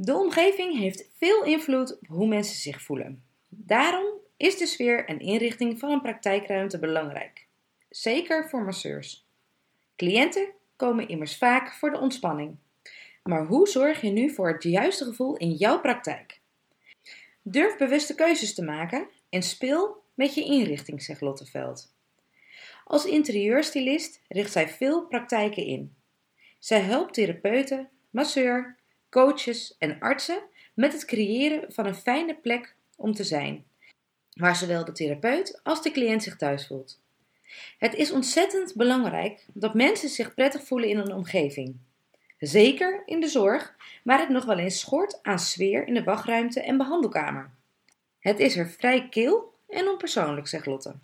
De omgeving heeft veel invloed op hoe mensen zich voelen. Daarom is de sfeer en inrichting van een praktijkruimte belangrijk. Zeker voor masseurs. Cliënten komen immers vaak voor de ontspanning. Maar hoe zorg je nu voor het juiste gevoel in jouw praktijk? Durf bewuste keuzes te maken en speel met je inrichting, zegt Lotteveld. Als interieurstylist richt zij veel praktijken in. Zij helpt therapeuten, masseur, coaches en artsen met het creëren van een fijne plek om te zijn, waar zowel de therapeut als de cliënt zich thuis voelt. Het is ontzettend belangrijk dat mensen zich prettig voelen in een omgeving. Zeker in de zorg, waar het nog wel eens schort aan sfeer in de wachtruimte en behandelkamer. Het is er vrij kil en onpersoonlijk, zegt Lotte.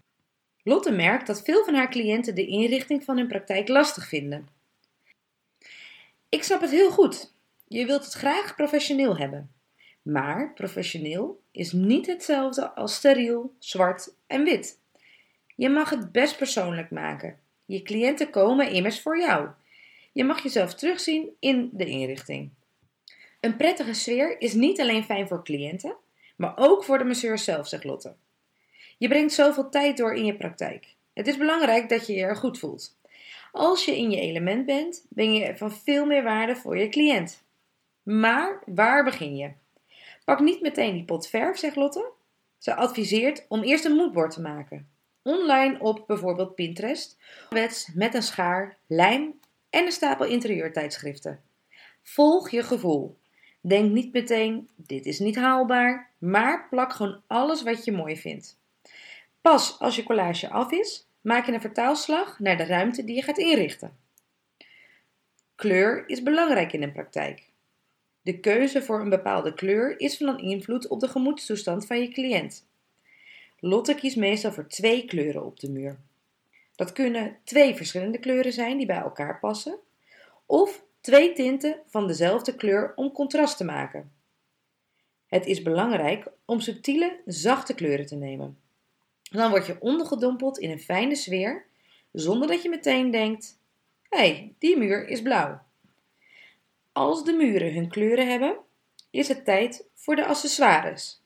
Lotte merkt dat veel van haar cliënten de inrichting van hun praktijk lastig vinden. Ik snap het heel goed. Je wilt het graag professioneel hebben. Maar professioneel is niet hetzelfde als steriel, zwart en wit. Je mag het best persoonlijk maken. Je cliënten komen immers voor jou. Je mag jezelf terugzien in de inrichting. Een prettige sfeer is niet alleen fijn voor cliënten, maar ook voor de masseur zelf, zegt Lotte. Je brengt zoveel tijd door in je praktijk. Het is belangrijk dat je je er goed voelt. Als je in je element bent, ben je van veel meer waarde voor je cliënt. Maar waar begin je? Pak niet meteen die pot verf, zegt Lotte. Ze adviseert om eerst een moodboard te maken. Online op bijvoorbeeld Pinterest, met een schaar, lijm en een stapel interieurtijdschriften. Volg je gevoel. Denk niet meteen, dit is niet haalbaar, maar plak gewoon alles wat je mooi vindt. Pas als je collage af is, maak je een vertaalslag naar de ruimte die je gaat inrichten. Kleur is belangrijk in een praktijk. De keuze voor een bepaalde kleur is van invloed op de gemoedstoestand van je cliënt. Lotte kiest meestal voor twee kleuren op de muur. Dat kunnen twee verschillende kleuren zijn die bij elkaar passen, of twee tinten van dezelfde kleur om contrast te maken. Het is belangrijk om subtiele, zachte kleuren te nemen. Dan word je ondergedompeld in een fijne sfeer, zonder dat je meteen denkt: hé, hey, die muur is blauw. Als de muren hun kleuren hebben, is het tijd voor de accessoires.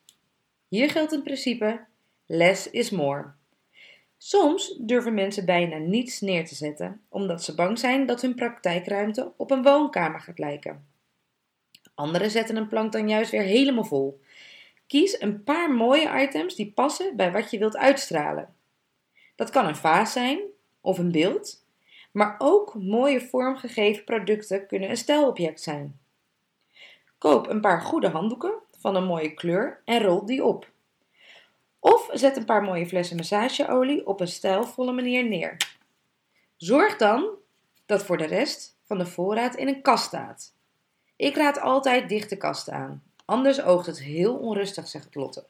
Hier geldt een principe: less is more. Soms durven mensen bijna niets neer te zetten, omdat ze bang zijn dat hun praktijkruimte op een woonkamer gaat lijken. Anderen zetten een plank dan juist weer helemaal vol. Kies een paar mooie items die passen bij wat je wilt uitstralen. Dat kan een vaas zijn of een beeld, maar ook mooie vormgegeven producten kunnen een stijlobject zijn. Koop een paar goede handdoeken van een mooie kleur en rol die op. Of zet een paar mooie flessen massageolie op een stijlvolle manier neer. Zorg dan dat voor de rest van de voorraad in een kast staat. Ik raad altijd dichte kasten aan, anders oogt het heel onrustig, zegt Lotte.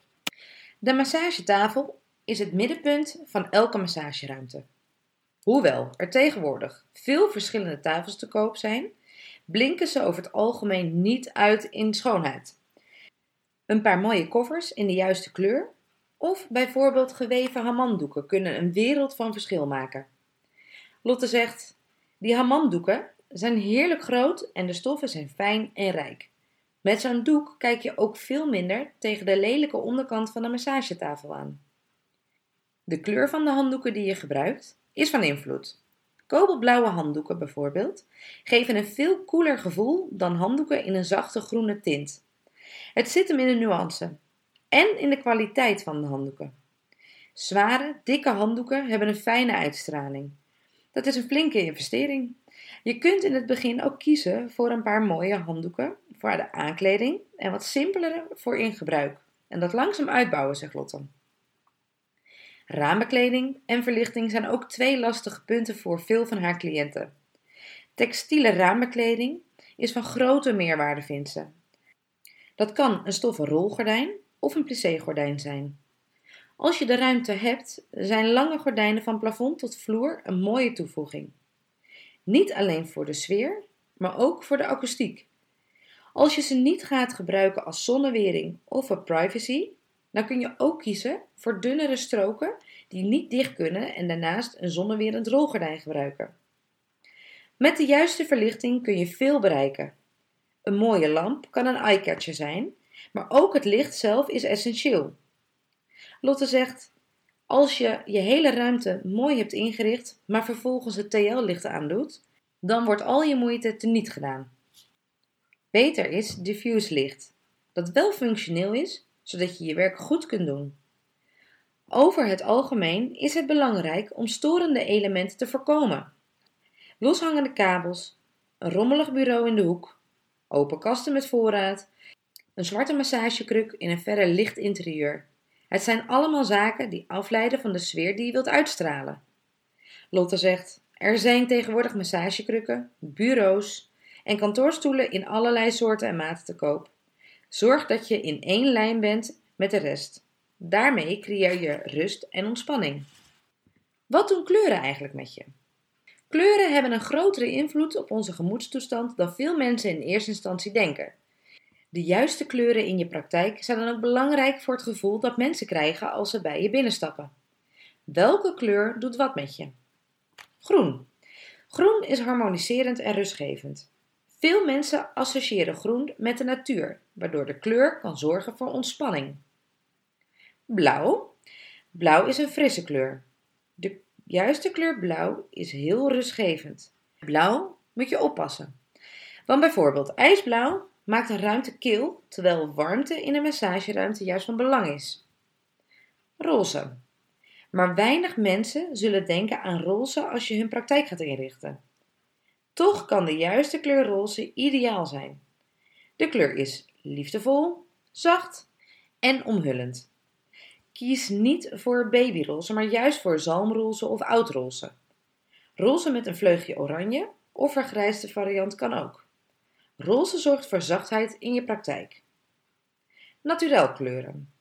De massagetafel is het middenpunt van elke massageruimte. Hoewel er tegenwoordig veel verschillende tafels te koop zijn, blinken ze over het algemeen niet uit in schoonheid. Een paar mooie koffers in de juiste kleur of bijvoorbeeld geweven hamanddoeken kunnen een wereld van verschil maken. Lotte zegt: Die hamanddoeken zijn heerlijk groot en de stoffen zijn fijn en rijk. Met zo'n doek kijk je ook veel minder tegen de lelijke onderkant van de massagetafel aan. De kleur van de handdoeken die je gebruikt is van invloed. Kobaltblauwe handdoeken bijvoorbeeld geven een veel koeler gevoel dan handdoeken in een zachte groene tint. Het zit hem in de nuance en in de kwaliteit van de handdoeken. Zware, dikke handdoeken hebben een fijne uitstraling. Dat is een flinke investering. Je kunt in het begin ook kiezen voor een paar mooie handdoeken voor de aankleding en wat simpelere voor in gebruik. En dat langzaam uitbouwen, zegt Lotte. Ramenkleding en verlichting zijn ook twee lastige punten voor veel van haar cliënten. Textiele ramenkleding is van grote meerwaarde, vindt ze. Dat kan een stoffen rolgordijn of een plissé-gordijn zijn. Als je de ruimte hebt, zijn lange gordijnen van plafond tot vloer een mooie toevoeging. Niet alleen voor de sfeer, maar ook voor de akoestiek. Als je ze niet gaat gebruiken als zonnewering of voor privacy, dan kun je ook kiezen voor dunnere stroken die niet dicht kunnen en daarnaast een zonnewerend rolgordijn gebruiken. Met de juiste verlichting kun je veel bereiken. Een mooie lamp kan een eyecatcher zijn, maar ook het licht zelf is essentieel. Lotte zegt: Als je je hele ruimte mooi hebt ingericht, maar vervolgens het TL-licht aandoet, dan wordt al je moeite teniet gedaan. Beter is diffuus licht, dat wel functioneel is, zodat je je werk goed kunt doen. Over het algemeen is het belangrijk om storende elementen te voorkomen. Loshangende kabels, een rommelig bureau in de hoek, open kasten met voorraad, een zwarte massagekruk in een verre licht interieur. Het zijn allemaal zaken die afleiden van de sfeer die je wilt uitstralen. Lotte zegt: Er zijn tegenwoordig massagekrukken, bureaus en kantoorstoelen in allerlei soorten en maten te koop. Zorg dat je in één lijn bent met de rest. Daarmee creëer je rust en ontspanning. Wat doen kleuren eigenlijk met je? Kleuren hebben een grotere invloed op onze gemoedstoestand dan veel mensen in eerste instantie denken. De juiste kleuren in je praktijk zijn dan ook belangrijk voor het gevoel dat mensen krijgen als ze bij je binnenstappen. Welke kleur doet wat met je? Groen. Groen is harmoniserend en rustgevend. Veel mensen associëren groen met de natuur, waardoor de kleur kan zorgen voor ontspanning. Blauw. Blauw is een frisse kleur. De juiste kleur blauw is heel rustgevend. Blauw moet je oppassen. Want bijvoorbeeld ijsblauw maakt een ruimte kil, terwijl warmte in een massageruimte juist van belang is. Roze. Maar weinig mensen zullen denken aan roze als je hun praktijk gaat inrichten. Toch kan de juiste kleur roze ideaal zijn. De kleur is liefdevol, zacht en omhullend. Kies niet voor babyroze, maar juist voor zalmroze of oudroze. Roze met een vleugje oranje of vergrijsde variant kan ook. Roze zorgt voor zachtheid in je praktijk. Naturel kleuren.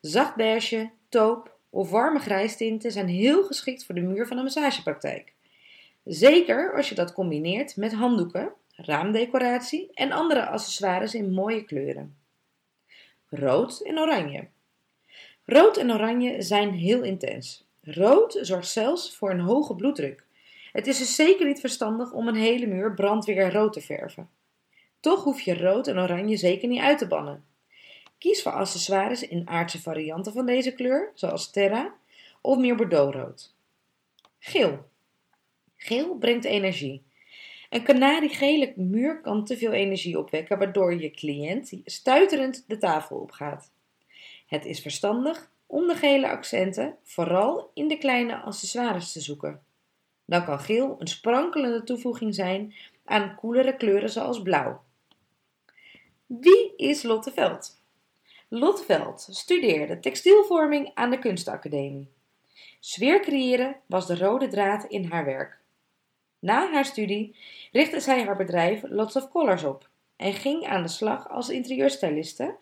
Zacht beige, taupe of warme grijstinten zijn heel geschikt voor de muur van een massagepraktijk. Zeker als je dat combineert met handdoeken, raamdecoratie en andere accessoires in mooie kleuren. Rood en oranje. Rood en oranje zijn heel intens. Rood zorgt zelfs voor een hoge bloeddruk. Het is dus zeker niet verstandig om een hele muur brandweer rood te verven. Toch hoef je rood en oranje zeker niet uit te bannen. Kies voor accessoires in aardse varianten van deze kleur, zoals terra of meer bordeauxrood. Geel. Geel brengt energie. Een kanariegele muur kan te veel energie opwekken, waardoor je cliënt stuiterend de tafel opgaat. Het is verstandig om de gele accenten vooral in de kleine accessoires te zoeken. Dan kan geel een sprankelende toevoeging zijn aan koelere kleuren zoals blauw. Wie is Lotte Veld? Lotte Veld studeerde textielvorming aan de Kunstacademie. Sfeer creëren was de rode draad in haar werk. Na haar studie richtte zij haar bedrijf Lots of Colors op en ging aan de slag als interieurstyliste,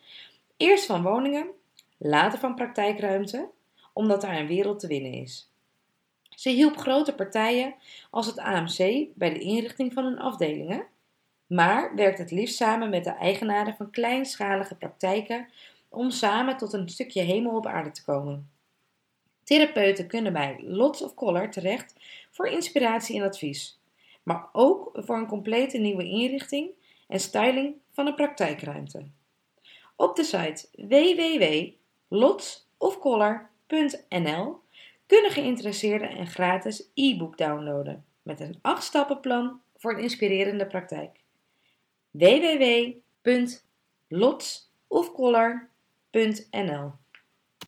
eerst van woningen, later van praktijkruimte, omdat daar een wereld te winnen is. Ze hielp grote partijen als het AMC bij de inrichting van hun afdelingen maar werkt het liefst samen met de eigenaren van kleinschalige praktijken om samen tot een stukje hemel op aarde te komen. Therapeuten kunnen bij Lots of Color terecht voor inspiratie en advies, maar ook voor een complete nieuwe inrichting en styling van een praktijkruimte. Op de site www.lotsofcolor.nl kunnen geïnteresseerden een gratis e-book downloaden met een 8-stappenplan voor een inspirerende praktijk www.lotsofcolor.nl